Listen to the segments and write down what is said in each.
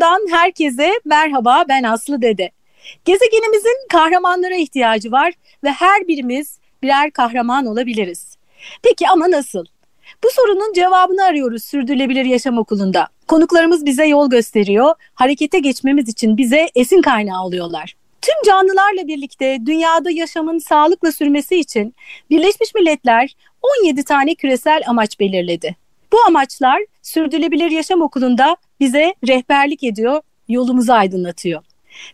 Okulundan herkese merhaba ben Aslı Dede. Gezegenimizin kahramanlara ihtiyacı var ve her birimiz birer kahraman olabiliriz. Peki ama nasıl? Bu sorunun cevabını arıyoruz Sürdürülebilir Yaşam Okulu'nda. Konuklarımız bize yol gösteriyor, harekete geçmemiz için bize esin kaynağı oluyorlar. Tüm canlılarla birlikte dünyada yaşamın sağlıkla sürmesi için Birleşmiş Milletler 17 tane küresel amaç belirledi. Bu amaçlar Sürdürülebilir Yaşam Okulu'nda bize rehberlik ediyor, yolumuzu aydınlatıyor.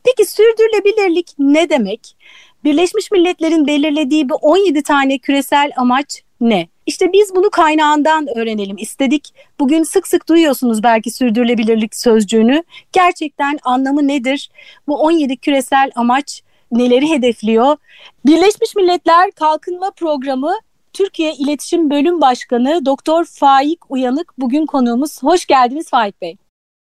Peki sürdürülebilirlik ne demek? Birleşmiş Milletler'in belirlediği bu 17 tane küresel amaç ne? İşte biz bunu kaynağından öğrenelim istedik. Bugün sık sık duyuyorsunuz belki sürdürülebilirlik sözcüğünü. Gerçekten anlamı nedir? Bu 17 küresel amaç neleri hedefliyor? Birleşmiş Milletler Kalkınma Programı Türkiye İletişim Bölüm Başkanı Doktor Faik Uyanık bugün konuğumuz. Hoş geldiniz Faik Bey.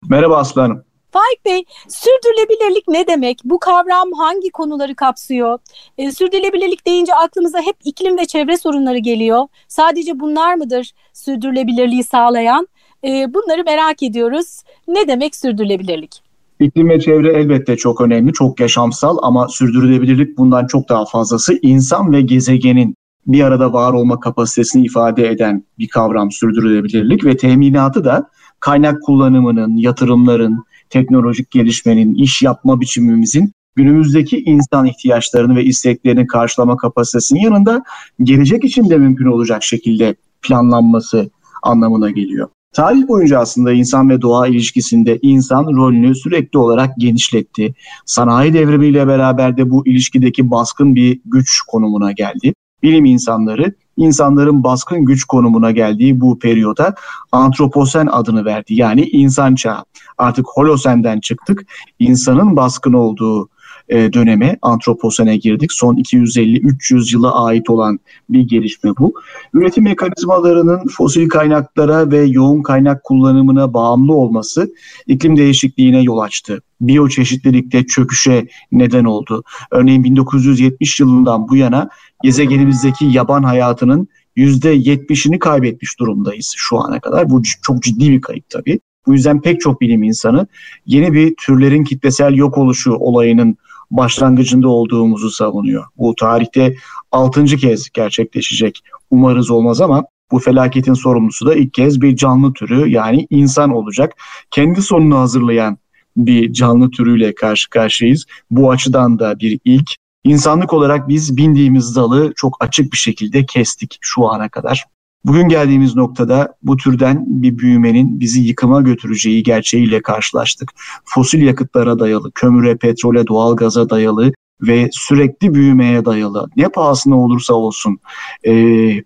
Merhaba Aslı Hanım. Faik Bey, sürdürülebilirlik ne demek? Bu kavram hangi konuları kapsıyor? E, sürdürülebilirlik deyince aklımıza hep iklim ve çevre sorunları geliyor. Sadece bunlar mıdır sürdürülebilirliği sağlayan? E, bunları merak ediyoruz. Ne demek sürdürülebilirlik? İklim ve çevre elbette çok önemli, çok yaşamsal ama sürdürülebilirlik bundan çok daha fazlası. İnsan ve gezegenin bir arada var olma kapasitesini ifade eden bir kavram sürdürülebilirlik ve teminatı da kaynak kullanımının, yatırımların, teknolojik gelişmenin, iş yapma biçimimizin günümüzdeki insan ihtiyaçlarını ve isteklerini karşılama kapasitesinin yanında gelecek için de mümkün olacak şekilde planlanması anlamına geliyor. Tarih boyunca aslında insan ve doğa ilişkisinde insan rolünü sürekli olarak genişletti. Sanayi devrimiyle beraber de bu ilişkideki baskın bir güç konumuna geldi bilim insanları insanların baskın güç konumuna geldiği bu periyoda antroposen adını verdi. Yani insan çağı. Artık holosenden çıktık. İnsanın baskın olduğu e, döneme antroposene girdik. Son 250-300 yıla ait olan bir gelişme bu. Üretim mekanizmalarının fosil kaynaklara ve yoğun kaynak kullanımına bağımlı olması iklim değişikliğine yol açtı. Biyoçeşitlilikte çöküşe neden oldu. Örneğin 1970 yılından bu yana gezegenimizdeki yaban hayatının %70'ini kaybetmiş durumdayız şu ana kadar. Bu çok ciddi bir kayıp tabii. Bu yüzden pek çok bilim insanı yeni bir türlerin kitlesel yok oluşu olayının başlangıcında olduğumuzu savunuyor. Bu tarihte 6. kez gerçekleşecek. Umarız olmaz ama bu felaketin sorumlusu da ilk kez bir canlı türü yani insan olacak. Kendi sonunu hazırlayan bir canlı türüyle karşı karşıyayız. Bu açıdan da bir ilk. İnsanlık olarak biz bindiğimiz dalı çok açık bir şekilde kestik şu ana kadar. Bugün geldiğimiz noktada bu türden bir büyümenin bizi yıkıma götüreceği gerçeğiyle karşılaştık. Fosil yakıtlara dayalı, kömüre, petrole, doğalgaza dayalı ve sürekli büyümeye dayalı ne pahasına olursa olsun e,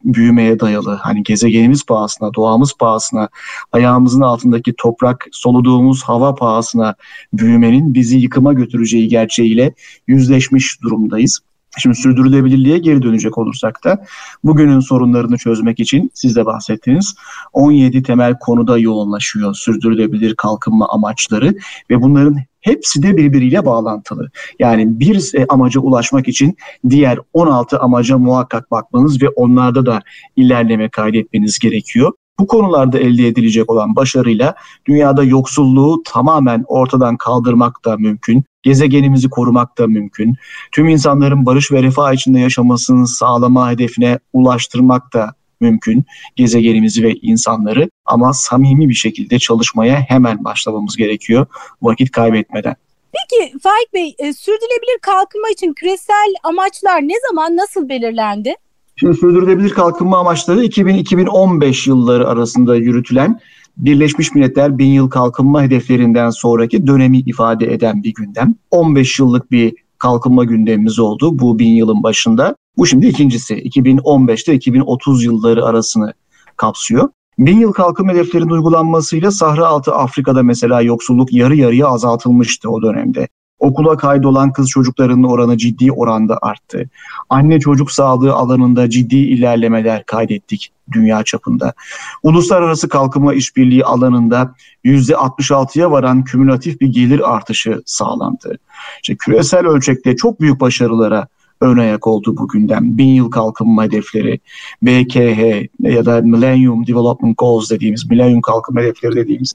büyümeye dayalı hani gezegenimiz pahasına doğamız pahasına ayağımızın altındaki toprak soluduğumuz hava pahasına büyümenin bizi yıkıma götüreceği gerçeğiyle yüzleşmiş durumdayız. Şimdi sürdürülebilirliğe geri dönecek olursak da bugünün sorunlarını çözmek için siz de bahsettiniz 17 temel konuda yoğunlaşıyor sürdürülebilir kalkınma amaçları ve bunların hepsi de birbiriyle bağlantılı. Yani bir e, amaca ulaşmak için diğer 16 amaca muhakkak bakmanız ve onlarda da ilerleme kaydetmeniz gerekiyor. Bu konularda elde edilecek olan başarıyla dünyada yoksulluğu tamamen ortadan kaldırmak da mümkün. Gezegenimizi korumak da mümkün. Tüm insanların barış ve refah içinde yaşamasını sağlama hedefine ulaştırmak da mümkün gezegenimizi ve insanları ama samimi bir şekilde çalışmaya hemen başlamamız gerekiyor vakit kaybetmeden. Peki Faik Bey, e, sürdürülebilir kalkınma için küresel amaçlar ne zaman nasıl belirlendi? Şimdi sürdürülebilir kalkınma amaçları 2000-2015 yılları arasında yürütülen Birleşmiş Milletler Bin Yıl Kalkınma Hedeflerinden sonraki dönemi ifade eden bir gündem. 15 yıllık bir kalkınma gündemimiz oldu bu bin yılın başında. Bu şimdi ikincisi 2015'te 2030 yılları arasını kapsıyor. Bin yıl kalkınma hedeflerinin uygulanmasıyla Sahra Altı Afrika'da mesela yoksulluk yarı yarıya azaltılmıştı o dönemde. Okula kaydolan kız çocuklarının oranı ciddi oranda arttı. Anne çocuk sağlığı alanında ciddi ilerlemeler kaydettik dünya çapında. Uluslararası kalkınma işbirliği alanında %66'ya varan kümülatif bir gelir artışı sağlandı. İşte küresel ölçekte çok büyük başarılara ön ayak oldu bugünden. Bin yıl kalkınma hedefleri, BKH ya da Millennium Development Goals dediğimiz, Millennium kalkınma hedefleri dediğimiz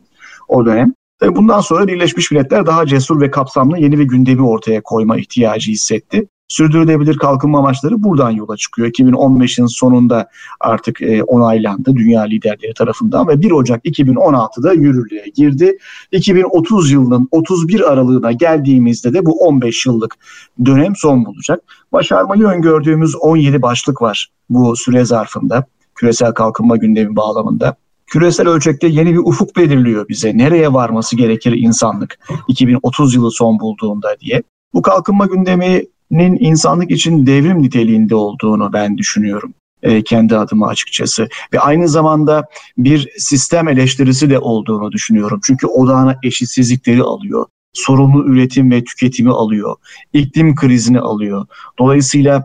o dönem. Bundan sonra Birleşmiş Milletler daha cesur ve kapsamlı yeni bir gündemi ortaya koyma ihtiyacı hissetti. Sürdürülebilir kalkınma amaçları buradan yola çıkıyor. 2015'in sonunda artık e, onaylandı dünya liderleri tarafından ve 1 Ocak 2016'da yürürlüğe girdi. 2030 yılının 31 aralığına geldiğimizde de bu 15 yıllık dönem son bulacak. Başarmayı öngördüğümüz 17 başlık var bu süre zarfında küresel kalkınma gündemi bağlamında. Küresel ölçekte yeni bir ufuk belirliyor bize. Nereye varması gerekir insanlık 2030 yılı son bulduğunda diye. Bu kalkınma gündemi nin insanlık için devrim niteliğinde olduğunu ben düşünüyorum e, kendi adıma açıkçası. Ve aynı zamanda bir sistem eleştirisi de olduğunu düşünüyorum. Çünkü odağına eşitsizlikleri alıyor. Sorumlu üretim ve tüketimi alıyor. iklim krizini alıyor. Dolayısıyla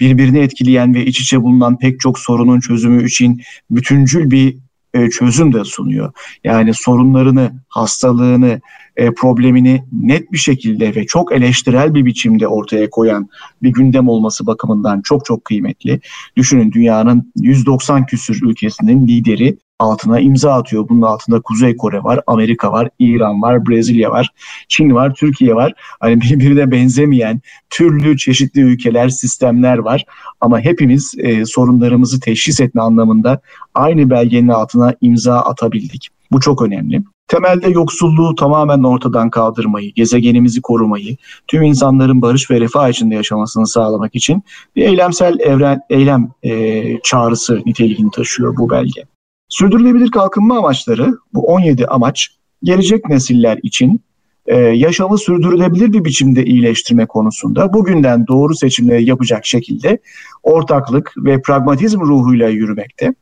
birbirini etkileyen ve iç içe bulunan pek çok sorunun çözümü için bütüncül bir e, çözüm de sunuyor. Yani sorunlarını, hastalığını, e, problemini net bir şekilde ve çok eleştirel bir biçimde ortaya koyan bir gündem olması bakımından çok çok kıymetli. Düşünün dünyanın 190 küsür ülkesinin lideri altına imza atıyor. Bunun altında Kuzey Kore var, Amerika var, İran var, Brezilya var, Çin var, Türkiye var. Hani birbirine benzemeyen türlü çeşitli ülkeler, sistemler var. Ama hepimiz e, sorunlarımızı teşhis etme anlamında aynı belgenin altına imza atabildik. Bu çok önemli. Temelde yoksulluğu tamamen ortadan kaldırmayı, gezegenimizi korumayı, tüm insanların barış ve refah içinde yaşamasını sağlamak için bir eylemsel evren eylem e, çağrısı niteliğini taşıyor bu belge. Sürdürülebilir kalkınma amaçları, bu 17 amaç gelecek nesiller için e, yaşamı sürdürülebilir bir biçimde iyileştirme konusunda bugünden doğru seçimleri yapacak şekilde ortaklık ve pragmatizm ruhuyla yürümekte.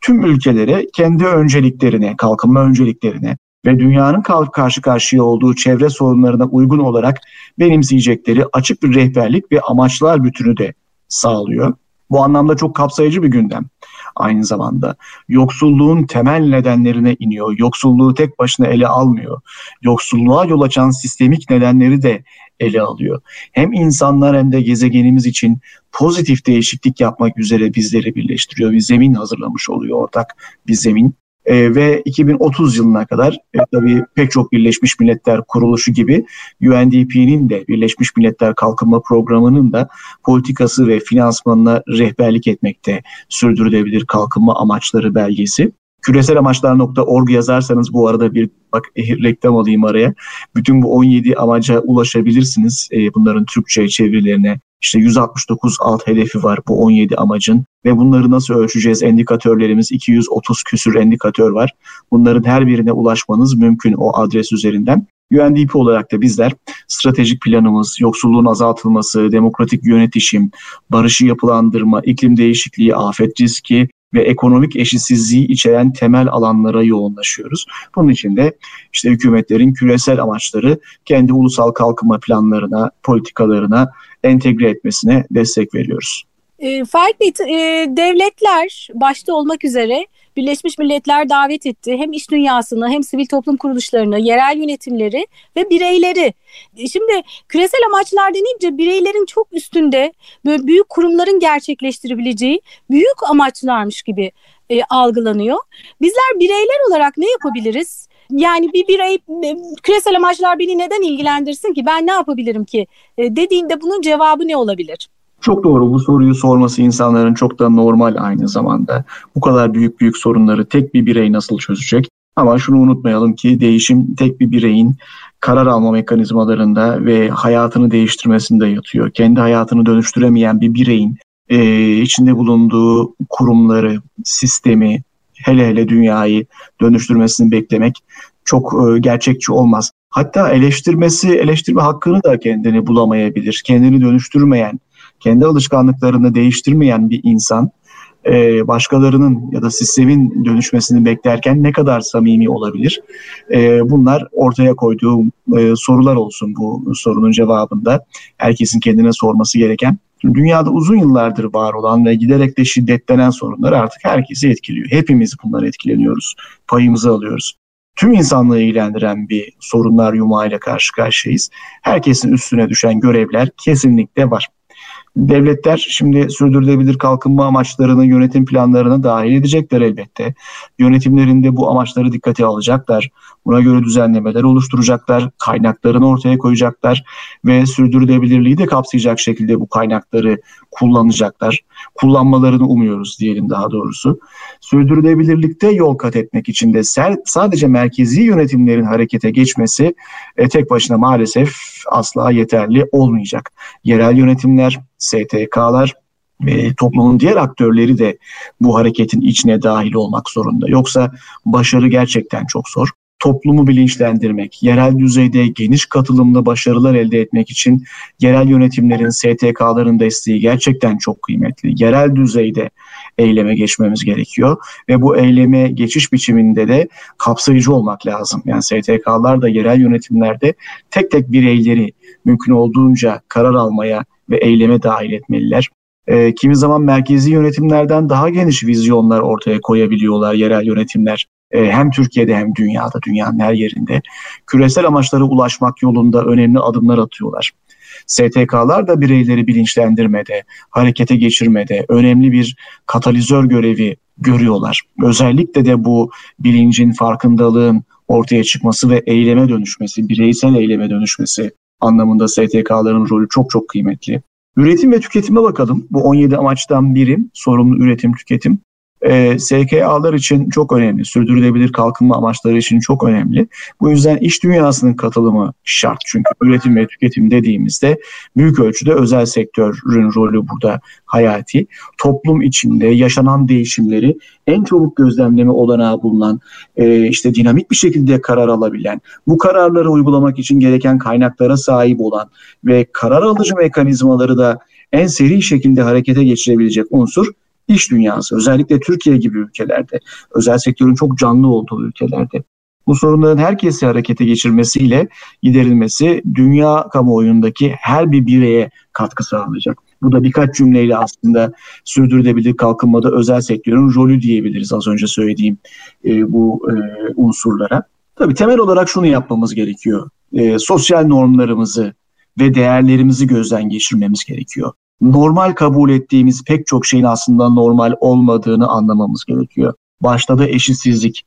Tüm ülkelere kendi önceliklerine, kalkınma önceliklerine ve dünyanın karşı karşıya olduğu çevre sorunlarına uygun olarak benimseyecekleri açık bir rehberlik ve amaçlar bütünü de sağlıyor. Bu anlamda çok kapsayıcı bir gündem aynı zamanda. Yoksulluğun temel nedenlerine iniyor. Yoksulluğu tek başına ele almıyor. Yoksulluğa yol açan sistemik nedenleri de ele alıyor. Hem insanlar hem de gezegenimiz için pozitif değişiklik yapmak üzere bizleri birleştiriyor. Bir zemin hazırlamış oluyor ortak bir zemin. E, ve 2030 yılına kadar e, tabii pek çok Birleşmiş Milletler kuruluşu gibi UNDP'nin de Birleşmiş Milletler Kalkınma Programı'nın da politikası ve finansmanına rehberlik etmekte sürdürülebilir kalkınma amaçları belgesi. Küresel amaçlar.org yazarsanız bu arada bir bak reklam alayım araya. Bütün bu 17 amaca ulaşabilirsiniz. E, bunların Türkçe çevirilerine işte 169 alt hedefi var bu 17 amacın ve bunları nasıl ölçeceğiz? Endikatörlerimiz 230 küsür endikatör var. Bunların her birine ulaşmanız mümkün o adres üzerinden. UNDP olarak da bizler stratejik planımız, yoksulluğun azaltılması, demokratik yönetişim, barışı yapılandırma, iklim değişikliği, afet riski, ve ekonomik eşitsizliği içeren temel alanlara yoğunlaşıyoruz. Bunun için de işte hükümetlerin küresel amaçları kendi ulusal kalkınma planlarına, politikalarına entegre etmesine destek veriyoruz. E, Faik Bey, e, devletler başta olmak üzere Birleşmiş Milletler davet etti. Hem iş dünyasını hem sivil toplum kuruluşlarını, yerel yönetimleri ve bireyleri. E, şimdi küresel amaçlar denince bireylerin çok üstünde böyle büyük kurumların gerçekleştirebileceği büyük amaçlarmış gibi e, algılanıyor. Bizler bireyler olarak ne yapabiliriz? Yani bir birey e, küresel amaçlar beni neden ilgilendirsin ki ben ne yapabilirim ki e, dediğinde bunun cevabı ne olabilir? Çok doğru bu soruyu sorması insanların çok da normal aynı zamanda. Bu kadar büyük büyük sorunları tek bir birey nasıl çözecek? Ama şunu unutmayalım ki değişim tek bir bireyin karar alma mekanizmalarında ve hayatını değiştirmesinde yatıyor. Kendi hayatını dönüştüremeyen bir bireyin e, içinde bulunduğu kurumları, sistemi, hele hele dünyayı dönüştürmesini beklemek çok e, gerçekçi olmaz. Hatta eleştirmesi, eleştirme hakkını da kendini bulamayabilir. Kendini dönüştürmeyen, kendi alışkanlıklarını değiştirmeyen bir insan e, başkalarının ya da sistemin dönüşmesini beklerken ne kadar samimi olabilir? E, bunlar ortaya koyduğum e, sorular olsun bu sorunun cevabında. Herkesin kendine sorması gereken. Dünyada uzun yıllardır var olan ve giderek de şiddetlenen sorunlar artık herkesi etkiliyor. Hepimiz bunları etkileniyoruz, payımızı alıyoruz. Tüm insanlığı ilgilendiren bir sorunlar yumağıyla karşı karşıyayız. Herkesin üstüne düşen görevler kesinlikle var. Devletler şimdi sürdürülebilir kalkınma amaçlarını yönetim planlarına dahil edecekler elbette. Yönetimlerinde bu amaçları dikkate alacaklar. Buna göre düzenlemeler oluşturacaklar, kaynaklarını ortaya koyacaklar ve sürdürülebilirliği de kapsayacak şekilde bu kaynakları kullanacaklar. Kullanmalarını umuyoruz diyelim daha doğrusu. Sürdürülebilirlikte yol kat etmek için de sadece merkezi yönetimlerin harekete geçmesi e, tek başına maalesef asla yeterli olmayacak. Yerel yönetimler, STK'lar ve toplumun diğer aktörleri de bu hareketin içine dahil olmak zorunda. Yoksa başarı gerçekten çok zor toplumu bilinçlendirmek, yerel düzeyde geniş katılımlı başarılar elde etmek için yerel yönetimlerin, STK'ların desteği gerçekten çok kıymetli. Yerel düzeyde eyleme geçmemiz gerekiyor ve bu eyleme geçiş biçiminde de kapsayıcı olmak lazım. Yani STK'lar da yerel yönetimlerde tek tek bireyleri mümkün olduğunca karar almaya ve eyleme dahil etmeliler. E, kimi zaman merkezi yönetimlerden daha geniş vizyonlar ortaya koyabiliyorlar yerel yönetimler. E, hem Türkiye'de hem dünyada, dünyanın her yerinde küresel amaçlara ulaşmak yolunda önemli adımlar atıyorlar. STK'lar da bireyleri bilinçlendirmede, harekete geçirmede önemli bir katalizör görevi görüyorlar. Özellikle de bu bilincin, farkındalığın ortaya çıkması ve eyleme dönüşmesi, bireysel eyleme dönüşmesi anlamında STK'ların rolü çok çok kıymetli. Üretim ve tüketime bakalım. Bu 17 amaçtan biri sorumlu üretim, tüketim e, ee, SKA'lar için çok önemli. Sürdürülebilir kalkınma amaçları için çok önemli. Bu yüzden iş dünyasının katılımı şart. Çünkü üretim ve tüketim dediğimizde büyük ölçüde özel sektörün rolü burada hayati. Toplum içinde yaşanan değişimleri en çabuk gözlemleme olanağı bulunan, e, işte dinamik bir şekilde karar alabilen, bu kararları uygulamak için gereken kaynaklara sahip olan ve karar alıcı mekanizmaları da en seri şekilde harekete geçirebilecek unsur iş dünyası özellikle Türkiye gibi ülkelerde özel sektörün çok canlı olduğu ülkelerde bu sorunların herkesi harekete geçirmesiyle giderilmesi dünya kamuoyundaki her bir bireye katkı sağlayacak. Bu da birkaç cümleyle aslında sürdürülebilir kalkınmada özel sektörün rolü diyebiliriz az önce söylediğim e, bu e, unsurlara. Tabii temel olarak şunu yapmamız gerekiyor. E, sosyal normlarımızı ve değerlerimizi gözden geçirmemiz gerekiyor normal kabul ettiğimiz pek çok şeyin aslında normal olmadığını anlamamız gerekiyor. Başta da eşitsizlik.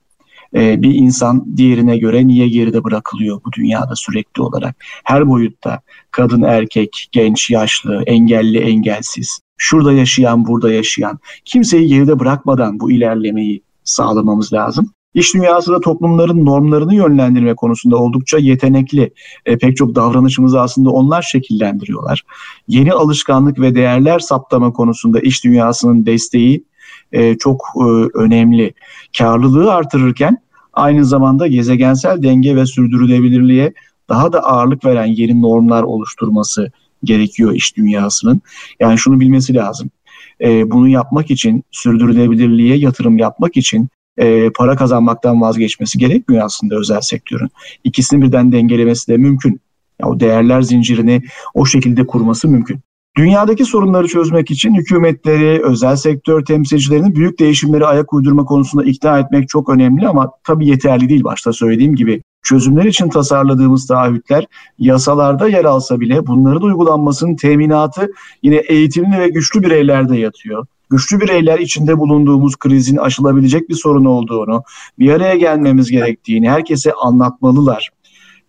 Ee, bir insan diğerine göre niye geride bırakılıyor bu dünyada sürekli olarak? Her boyutta kadın, erkek, genç, yaşlı, engelli, engelsiz, şurada yaşayan, burada yaşayan kimseyi geride bırakmadan bu ilerlemeyi sağlamamız lazım. İş dünyası da toplumların normlarını yönlendirme konusunda oldukça yetenekli. E, pek çok davranışımızı aslında onlar şekillendiriyorlar. Yeni alışkanlık ve değerler saptama konusunda iş dünyasının desteği e, çok e, önemli. Karlılığı artırırken aynı zamanda gezegensel denge ve sürdürülebilirliğe daha da ağırlık veren yeni normlar oluşturması gerekiyor iş dünyasının. Yani şunu bilmesi lazım. E, bunu yapmak için, sürdürülebilirliğe yatırım yapmak için e, para kazanmaktan vazgeçmesi gerekmiyor aslında özel sektörün. İkisini birden dengelemesi de mümkün. Ya o değerler zincirini o şekilde kurması mümkün. Dünyadaki sorunları çözmek için hükümetleri, özel sektör temsilcilerini büyük değişimleri ayak uydurma konusunda ikna etmek çok önemli ama tabii yeterli değil başta söylediğim gibi. Çözümler için tasarladığımız taahhütler yasalarda yer alsa bile bunların uygulanmasının teminatı yine eğitimli ve güçlü bireylerde yatıyor güçlü bireyler içinde bulunduğumuz krizin aşılabilecek bir sorun olduğunu, bir araya gelmemiz gerektiğini herkese anlatmalılar.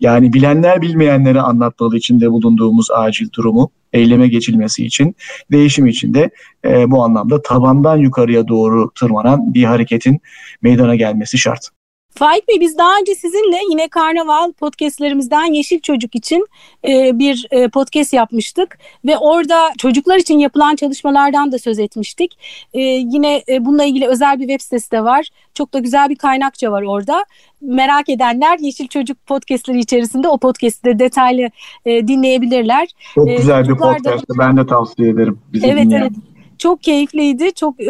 Yani bilenler bilmeyenlere anlatmalı içinde bulunduğumuz acil durumu eyleme geçilmesi için, değişim için de e, bu anlamda tabandan yukarıya doğru tırmanan bir hareketin meydana gelmesi şart. Faik Bey biz daha önce sizinle yine Karnaval podcastlerimizden Yeşil Çocuk için e, bir e, podcast yapmıştık ve orada çocuklar için yapılan çalışmalardan da söz etmiştik. E, yine e, bununla ilgili özel bir web sitesi de var. Çok da güzel bir kaynakça var orada. Merak edenler Yeşil Çocuk podcastleri içerisinde o podcast'i de detaylı e, dinleyebilirler. Çok e, güzel bir podcast. Da... Ben de tavsiye ederim. Bizi evet dinleyen. evet. Çok keyifliydi. Çok e,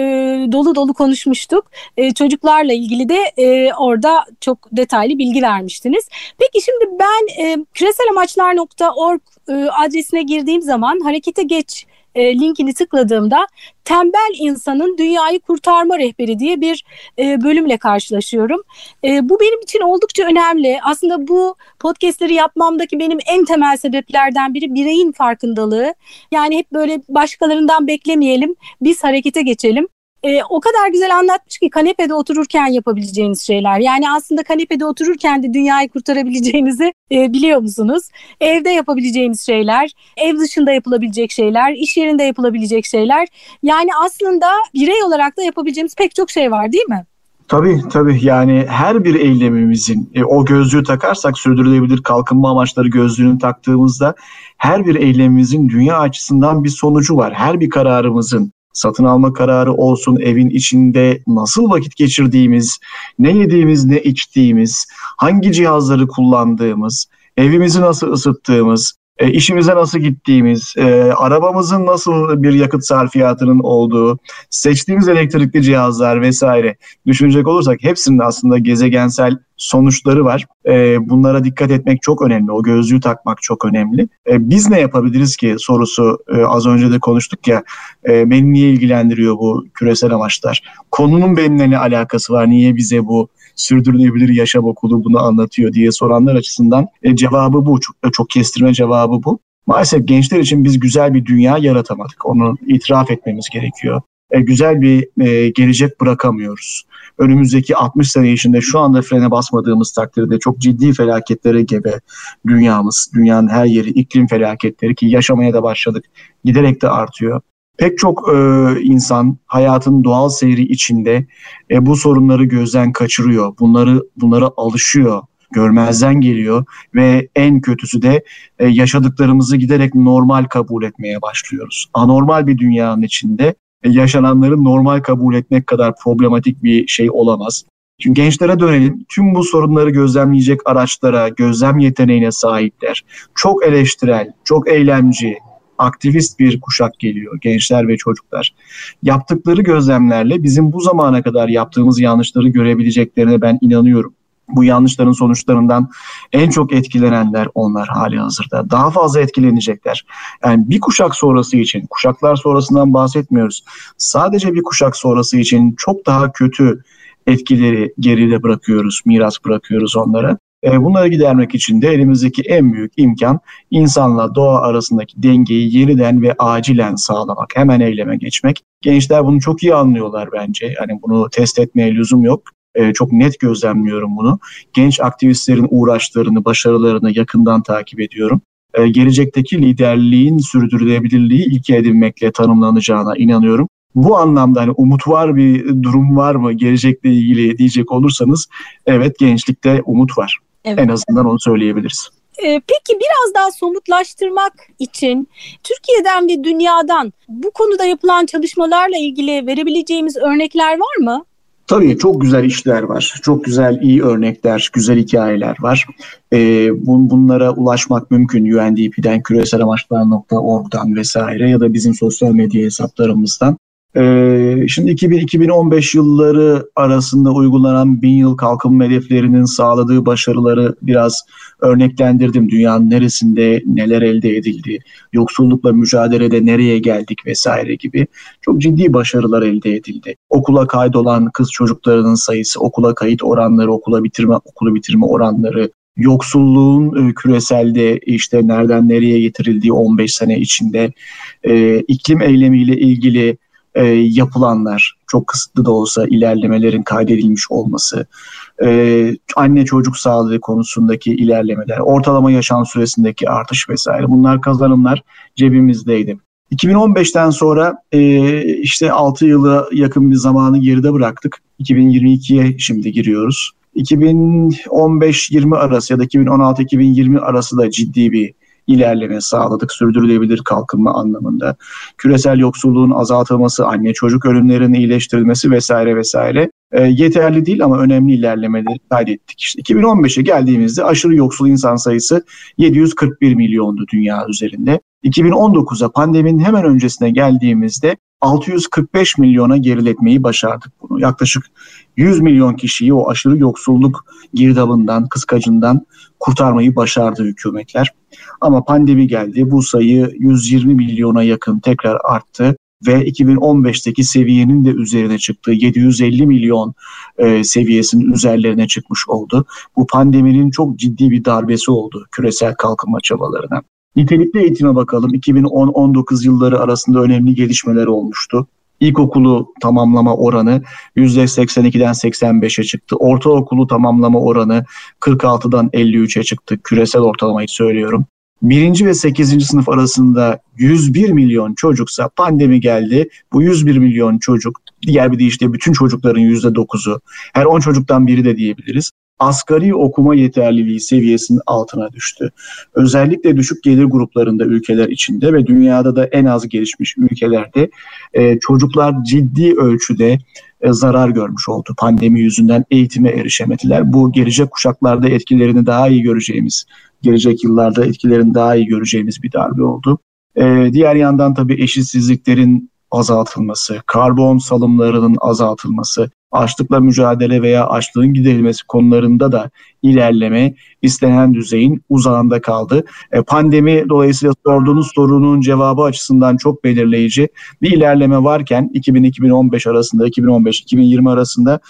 dolu dolu konuşmuştuk. E, çocuklarla ilgili de e, orada çok detaylı bilgi vermiştiniz. Peki şimdi ben e, küreselamaçlar.org e, adresine girdiğim zaman harekete geç e, linkini tıkladığımda tembel insanın dünyayı kurtarma rehberi diye bir e, bölümle karşılaşıyorum. E, bu benim için oldukça önemli. Aslında bu podcastleri yapmamdaki benim en temel sebeplerden biri bireyin farkındalığı. Yani hep böyle başkalarından beklemeyelim, biz harekete geçelim e, o kadar güzel anlatmış ki kanepede otururken yapabileceğiniz şeyler. Yani aslında kanepede otururken de dünyayı kurtarabileceğinizi e, biliyor musunuz? Evde yapabileceğiniz şeyler, ev dışında yapılabilecek şeyler, iş yerinde yapılabilecek şeyler. Yani aslında birey olarak da yapabileceğimiz pek çok şey var değil mi? Tabii tabii yani her bir eylemimizin e, o gözlüğü takarsak sürdürülebilir kalkınma amaçları gözlüğünü taktığımızda her bir eylemimizin dünya açısından bir sonucu var. Her bir kararımızın satın alma kararı olsun, evin içinde nasıl vakit geçirdiğimiz, ne yediğimiz, ne içtiğimiz, hangi cihazları kullandığımız, evimizi nasıl ısıttığımız, e, işimize nasıl gittiğimiz, e, arabamızın nasıl bir yakıt sarfiyatının olduğu, seçtiğimiz elektrikli cihazlar vesaire düşünecek olursak hepsinin aslında gezegensel sonuçları var. E, bunlara dikkat etmek çok önemli. O gözlüğü takmak çok önemli. E, biz ne yapabiliriz ki sorusu e, az önce de konuştuk ya. E, beni niye ilgilendiriyor bu küresel amaçlar? Konunun benimle ne alakası var? Niye bize bu sürdürülebilir yaşam okulu bunu anlatıyor diye soranlar açısından e, cevabı bu. Çok, çok kestirme cevabı bu. Maalesef gençler için biz güzel bir dünya yaratamadık. Onu itiraf etmemiz gerekiyor. E, güzel bir e, gelecek bırakamıyoruz. Önümüzdeki 60 sene içinde şu anda frene basmadığımız takdirde çok ciddi felaketlere gebe dünyamız, dünyanın her yeri, iklim felaketleri ki yaşamaya da başladık. Giderek de artıyor. Pek çok e, insan hayatın doğal seyri içinde e, bu sorunları gözden kaçırıyor. Bunları bunlara alışıyor görmezden geliyor ve en kötüsü de e, yaşadıklarımızı giderek normal kabul etmeye başlıyoruz. Anormal bir dünyanın içinde e, yaşananları normal kabul etmek kadar problematik bir şey olamaz. Şimdi gençlere dönelim. Tüm bu sorunları gözlemleyecek araçlara, gözlem yeteneğine sahipler. Çok eleştirel, çok eylemci, aktivist bir kuşak geliyor. Gençler ve çocuklar. Yaptıkları gözlemlerle bizim bu zamana kadar yaptığımız yanlışları görebileceklerine ben inanıyorum bu yanlışların sonuçlarından en çok etkilenenler onlar hali hazırda. Daha fazla etkilenecekler. Yani bir kuşak sonrası için, kuşaklar sonrasından bahsetmiyoruz. Sadece bir kuşak sonrası için çok daha kötü etkileri geride bırakıyoruz, miras bırakıyoruz onlara. E, bunları gidermek için de elimizdeki en büyük imkan insanla doğa arasındaki dengeyi yeniden ve acilen sağlamak. Hemen eyleme geçmek. Gençler bunu çok iyi anlıyorlar bence. Yani bunu test etmeye lüzum yok. E, çok net gözlemliyorum bunu. Genç aktivistlerin uğraşlarını, başarılarını yakından takip ediyorum. E, gelecekteki liderliğin sürdürülebilirliği ilke edinmekle tanımlanacağına inanıyorum. Bu anlamda hani umut var bir durum var mı gelecekle ilgili diyecek olursanız evet gençlikte umut var. Evet. En azından onu söyleyebiliriz. Ee, peki biraz daha somutlaştırmak için Türkiye'den ve dünyadan bu konuda yapılan çalışmalarla ilgili verebileceğimiz örnekler var mı? Tabii çok güzel işler var. Çok güzel iyi örnekler, güzel hikayeler var. Ee, bun, bunlara ulaşmak mümkün UNDP'den, küreselamaçlar.org'dan vesaire ya da bizim sosyal medya hesaplarımızdan. Ee, şimdi 2000-2015 yılları arasında uygulanan bin yıl kalkınma hedeflerinin sağladığı başarıları biraz örneklendirdim. Dünyanın neresinde neler elde edildi, yoksullukla mücadelede nereye geldik vesaire gibi çok ciddi başarılar elde edildi. Okula kaydolan kız çocuklarının sayısı, okula kayıt oranları, okula bitirme okulu bitirme oranları, yoksulluğun e, küreselde işte nereden nereye getirildiği 15 sene içinde e, iklim eylemiyle ilgili e, yapılanlar, çok kısıtlı da olsa ilerlemelerin kaydedilmiş olması, e, anne çocuk sağlığı konusundaki ilerlemeler, ortalama yaşam süresindeki artış vesaire bunlar kazanımlar cebimizdeydi. 2015'ten sonra e, işte 6 yılı yakın bir zamanı geride bıraktık. 2022'ye şimdi giriyoruz. 2015-20 arası ya da 2016-2020 arası da ciddi bir ilerleme sağladık sürdürülebilir kalkınma anlamında. Küresel yoksulluğun azaltılması, anne çocuk ölümlerinin iyileştirilmesi vesaire vesaire e, yeterli değil ama önemli ilerlemeleri kaydettik. İşte 2015'e geldiğimizde aşırı yoksul insan sayısı 741 milyondu dünya üzerinde. 2019'a pandeminin hemen öncesine geldiğimizde 645 milyona geriletmeyi başardık bunu. Yaklaşık 100 milyon kişiyi o aşırı yoksulluk girdabından, kıskacından kurtarmayı başardı hükümetler. Ama pandemi geldi. Bu sayı 120 milyona yakın tekrar arttı ve 2015'teki seviyenin de üzerine çıktı. 750 milyon e, seviyesinin üzerlerine çıkmış oldu. Bu pandeminin çok ciddi bir darbesi oldu küresel kalkınma çabalarına. Nitelikli eğitime bakalım. 2010-19 yılları arasında önemli gelişmeler olmuştu. İlkokulu tamamlama oranı %82'den 85'e çıktı. Ortaokulu tamamlama oranı 46'dan 53'e çıktı. Küresel ortalamayı söylüyorum. Birinci ve sekizinci sınıf arasında 101 milyon çocuksa pandemi geldi. Bu 101 milyon çocuk diğer bir deyişle bütün çocukların %9'u her 10 çocuktan biri de diyebiliriz asgari okuma yeterliliği seviyesinin altına düştü. Özellikle düşük gelir gruplarında ülkeler içinde ve dünyada da en az gelişmiş ülkelerde e, çocuklar ciddi ölçüde e, zarar görmüş oldu. Pandemi yüzünden eğitime erişemediler. Bu gelecek kuşaklarda etkilerini daha iyi göreceğimiz, gelecek yıllarda etkilerini daha iyi göreceğimiz bir darbe oldu. E, diğer yandan tabii eşitsizliklerin azaltılması, karbon salımlarının azaltılması, açlıkla mücadele veya açlığın giderilmesi konularında da ilerleme istenen düzeyin uzağında kaldı. E, pandemi dolayısıyla sorduğunuz sorunun cevabı açısından çok belirleyici bir ilerleme varken 2000-2015 arasında, 2015-2020 arasında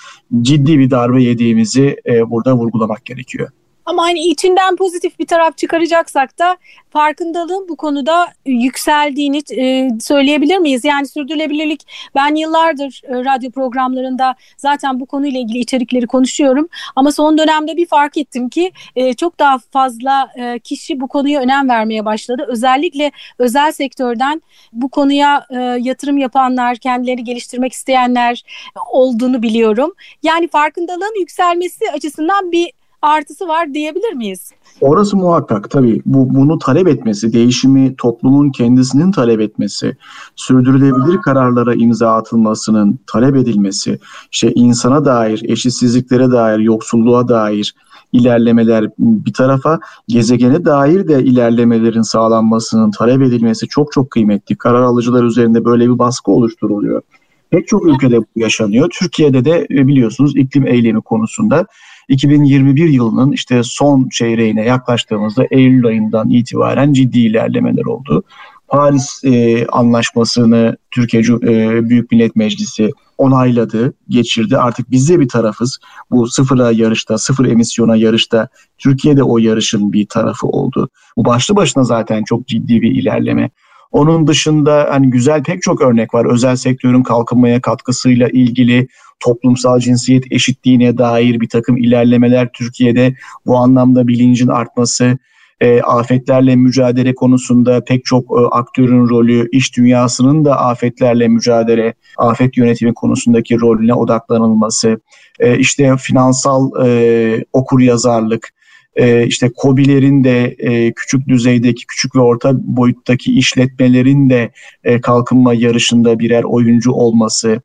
ciddi bir darbe yediğimizi e, burada vurgulamak gerekiyor. Ama hani içinden pozitif bir taraf çıkaracaksak da farkındalığın bu konuda yükseldiğini e, söyleyebilir miyiz? Yani sürdürülebilirlik ben yıllardır e, radyo programlarında zaten bu konuyla ilgili içerikleri konuşuyorum. Ama son dönemde bir fark ettim ki e, çok daha fazla e, kişi bu konuya önem vermeye başladı. Özellikle özel sektörden bu konuya e, yatırım yapanlar, kendileri geliştirmek isteyenler olduğunu biliyorum. Yani farkındalığın yükselmesi açısından bir artısı var diyebilir miyiz? Orası muhakkak tabii. Bu, bunu talep etmesi, değişimi toplumun kendisinin talep etmesi, sürdürülebilir kararlara imza atılmasının talep edilmesi, işte insana dair, eşitsizliklere dair, yoksulluğa dair ilerlemeler bir tarafa, gezegene dair de ilerlemelerin sağlanmasının talep edilmesi çok çok kıymetli. Karar alıcılar üzerinde böyle bir baskı oluşturuluyor. Pek çok ülkede bu yaşanıyor. Türkiye'de de e, biliyorsunuz iklim eylemi konusunda 2021 yılının işte son çeyreğine yaklaştığımızda Eylül ayından itibaren ciddi ilerlemeler oldu. Paris e, Anlaşması'nı Türkiye e, Büyük Millet Meclisi onayladı, geçirdi. Artık biz de bir tarafız. Bu sıfıra yarışta, sıfır emisyona yarışta Türkiye de o yarışın bir tarafı oldu. Bu başlı başına zaten çok ciddi bir ilerleme. Onun dışında hani güzel pek çok örnek var. Özel sektörün kalkınmaya katkısıyla ilgili toplumsal cinsiyet eşitliğine dair bir takım ilerlemeler Türkiye'de bu anlamda bilincin artması, e, afetlerle mücadele konusunda pek çok e, aktörün rolü, iş dünyasının da afetlerle mücadele, afet yönetimi konusundaki rolüne odaklanılması, e, işte finansal e, okur yazarlık, e, işte COBİ'lerin de e, küçük düzeydeki, küçük ve orta boyuttaki işletmelerin de e, kalkınma yarışında birer oyuncu olması,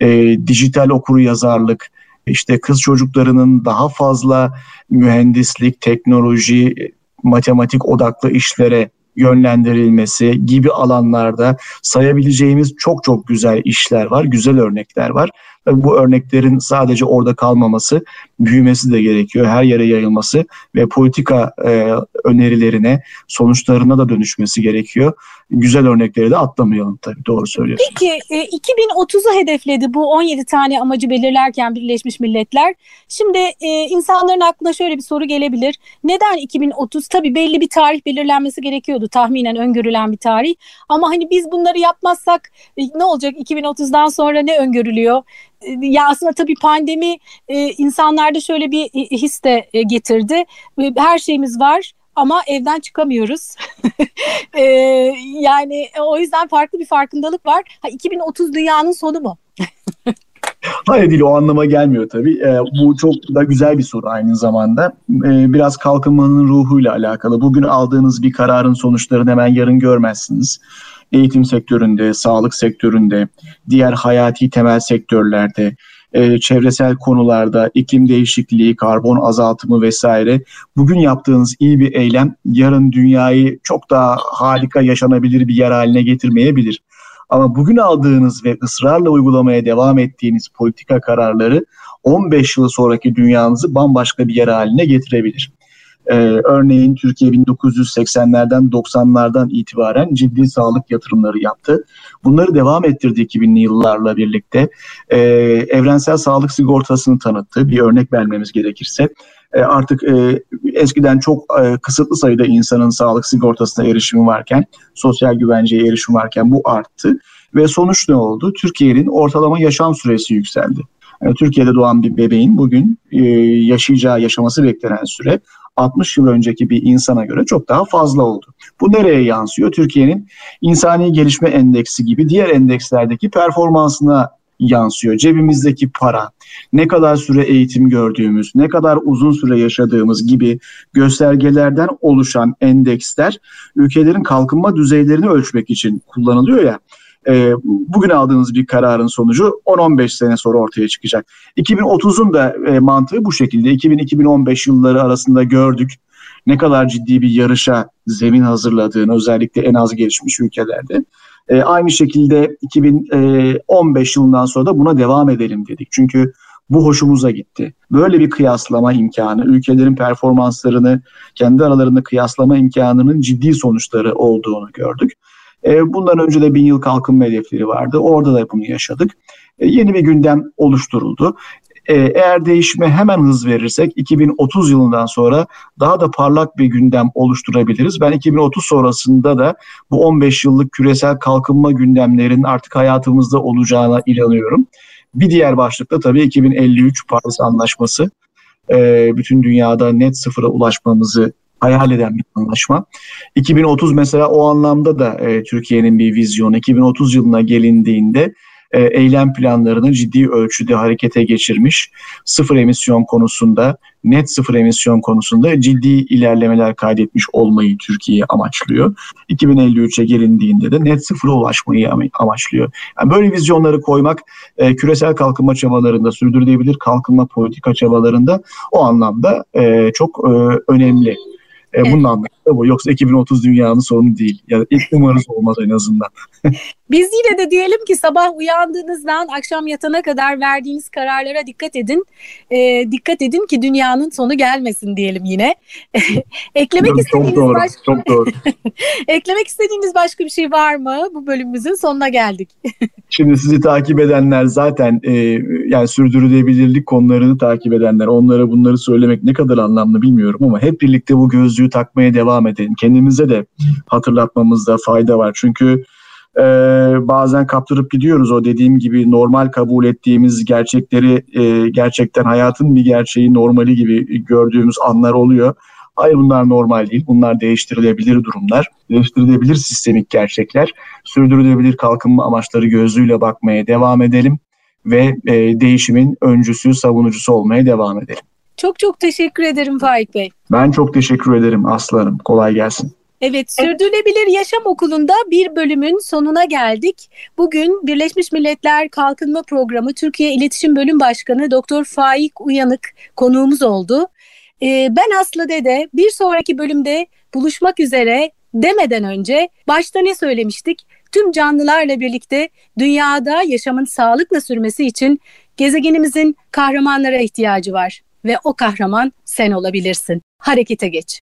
e, dijital okuru yazarlık, işte kız çocuklarının daha fazla mühendislik, teknoloji, matematik odaklı işlere yönlendirilmesi gibi alanlarda sayabileceğimiz çok çok güzel işler var, güzel örnekler var. Tabii bu örneklerin sadece orada kalmaması, büyümesi de gerekiyor. Her yere yayılması ve politika e, önerilerine, sonuçlarına da dönüşmesi gerekiyor. Güzel örnekleri de atlamayalım tabii. Doğru söylüyorsun. Peki e, 2030'u hedefledi bu 17 tane amacı belirlerken Birleşmiş Milletler. Şimdi e, insanların aklına şöyle bir soru gelebilir. Neden 2030? Tabii belli bir tarih belirlenmesi gerekiyordu. Tahminen öngörülen bir tarih. Ama hani biz bunları yapmazsak e, ne olacak 2030'dan sonra ne öngörülüyor? Ya aslında tabii pandemi e, insanlarda şöyle bir his de e, getirdi. Her şeyimiz var ama evden çıkamıyoruz. e, yani o yüzden farklı bir farkındalık var. Ha, 2030 dünyanın sonu mu? Hayır değil o anlama gelmiyor tabii. E, bu çok da güzel bir soru aynı zamanda. E, biraz kalkınmanın ruhuyla alakalı. Bugün aldığınız bir kararın sonuçlarını hemen yarın görmezsiniz eğitim sektöründe, sağlık sektöründe, diğer hayati temel sektörlerde, e, çevresel konularda, iklim değişikliği, karbon azaltımı vesaire bugün yaptığınız iyi bir eylem yarın dünyayı çok daha harika yaşanabilir bir yer haline getirmeyebilir. Ama bugün aldığınız ve ısrarla uygulamaya devam ettiğiniz politika kararları 15 yıl sonraki dünyanızı bambaşka bir yer haline getirebilir. Ee, örneğin Türkiye 1980'lerden 90'lardan itibaren ciddi sağlık yatırımları yaptı. Bunları devam ettirdi 2000'li yıllarla birlikte. Ee, evrensel sağlık sigortasını tanıttı. Bir örnek vermemiz gerekirse. Ee, artık e, eskiden çok e, kısıtlı sayıda insanın sağlık sigortasına erişimi varken, sosyal güvenceye erişim varken bu arttı. Ve sonuç ne oldu? Türkiye'nin ortalama yaşam süresi yükseldi. Türkiye'de doğan bir bebeğin bugün e, yaşayacağı, yaşaması beklenen süre 60 yıl önceki bir insana göre çok daha fazla oldu. Bu nereye yansıyor? Türkiye'nin insani gelişme endeksi gibi diğer endekslerdeki performansına yansıyor. Cebimizdeki para, ne kadar süre eğitim gördüğümüz, ne kadar uzun süre yaşadığımız gibi göstergelerden oluşan endeksler ülkelerin kalkınma düzeylerini ölçmek için kullanılıyor ya e, bugün aldığınız bir kararın sonucu 10-15 sene sonra ortaya çıkacak. 2030'un da e, mantığı bu şekilde. 2000-2015 yılları arasında gördük ne kadar ciddi bir yarışa zemin hazırladığını özellikle en az gelişmiş ülkelerde. E, aynı şekilde 2015 yılından sonra da buna devam edelim dedik. Çünkü bu hoşumuza gitti. Böyle bir kıyaslama imkanı, ülkelerin performanslarını kendi aralarında kıyaslama imkanının ciddi sonuçları olduğunu gördük. E, bundan önce de bin yıl kalkınma hedefleri vardı. Orada da bunu yaşadık. E, yeni bir gündem oluşturuldu. E, eğer değişime hemen hız verirsek 2030 yılından sonra daha da parlak bir gündem oluşturabiliriz. Ben 2030 sonrasında da bu 15 yıllık küresel kalkınma gündemlerinin artık hayatımızda olacağına inanıyorum. Bir diğer başlıkta tabii 2053 Paris Anlaşması. Bütün dünyada net sıfıra ulaşmamızı hayal eden bir anlaşma. 2030 mesela o anlamda da e, Türkiye'nin bir vizyonu. 2030 yılına gelindiğinde e, eylem planlarını ciddi ölçüde harekete geçirmiş. Sıfır emisyon konusunda, net sıfır emisyon konusunda ciddi ilerlemeler kaydetmiş olmayı Türkiye amaçlıyor. 2053'e gelindiğinde de net sıfıra ulaşmayı amaçlıyor. Yani böyle vizyonları koymak e, küresel kalkınma çabalarında, sürdürülebilir kalkınma politika çabalarında o anlamda e, çok e, önemli. E, evet. Anlamı da bu. Yoksa 2030 dünyanın sorunu değil. Yani ilk numarası olmaz en azından. Biz yine de diyelim ki sabah uyandığınızdan akşam yatana kadar verdiğiniz kararlara dikkat edin. E, dikkat edin ki dünyanın sonu gelmesin diyelim yine. Eklemek çok istediğiniz doğru, başka... çok doğru. Eklemek istediğiniz başka bir şey var mı? Bu bölümümüzün sonuna geldik. Şimdi sizi takip edenler zaten e, yani sürdürülebilirlik konularını takip edenler onlara bunları söylemek ne kadar anlamlı bilmiyorum ama hep birlikte bu gözlüğü takmaya devam edelim. Kendimize de hatırlatmamızda fayda var. Çünkü e, bazen kaptırıp gidiyoruz o dediğim gibi normal kabul ettiğimiz gerçekleri e, gerçekten hayatın bir gerçeği normali gibi gördüğümüz anlar oluyor. Hayır bunlar normal değil. Bunlar değiştirilebilir durumlar. Değiştirilebilir sistemik gerçekler. Sürdürülebilir kalkınma amaçları gözüyle bakmaya devam edelim ve e, değişimin öncüsü, savunucusu olmaya devam edelim. Çok çok teşekkür ederim Faik Bey. Ben çok teşekkür ederim Aslanım. Kolay gelsin. Evet, Sürdürülebilir Yaşam Okulu'nda bir bölümün sonuna geldik. Bugün Birleşmiş Milletler Kalkınma Programı Türkiye İletişim Bölüm Başkanı Doktor Faik Uyanık konuğumuz oldu. Ee, ben Aslı Dede bir sonraki bölümde buluşmak üzere demeden önce başta ne söylemiştik? Tüm canlılarla birlikte dünyada yaşamın sağlıkla sürmesi için gezegenimizin kahramanlara ihtiyacı var ve o kahraman sen olabilirsin. Harekete geç.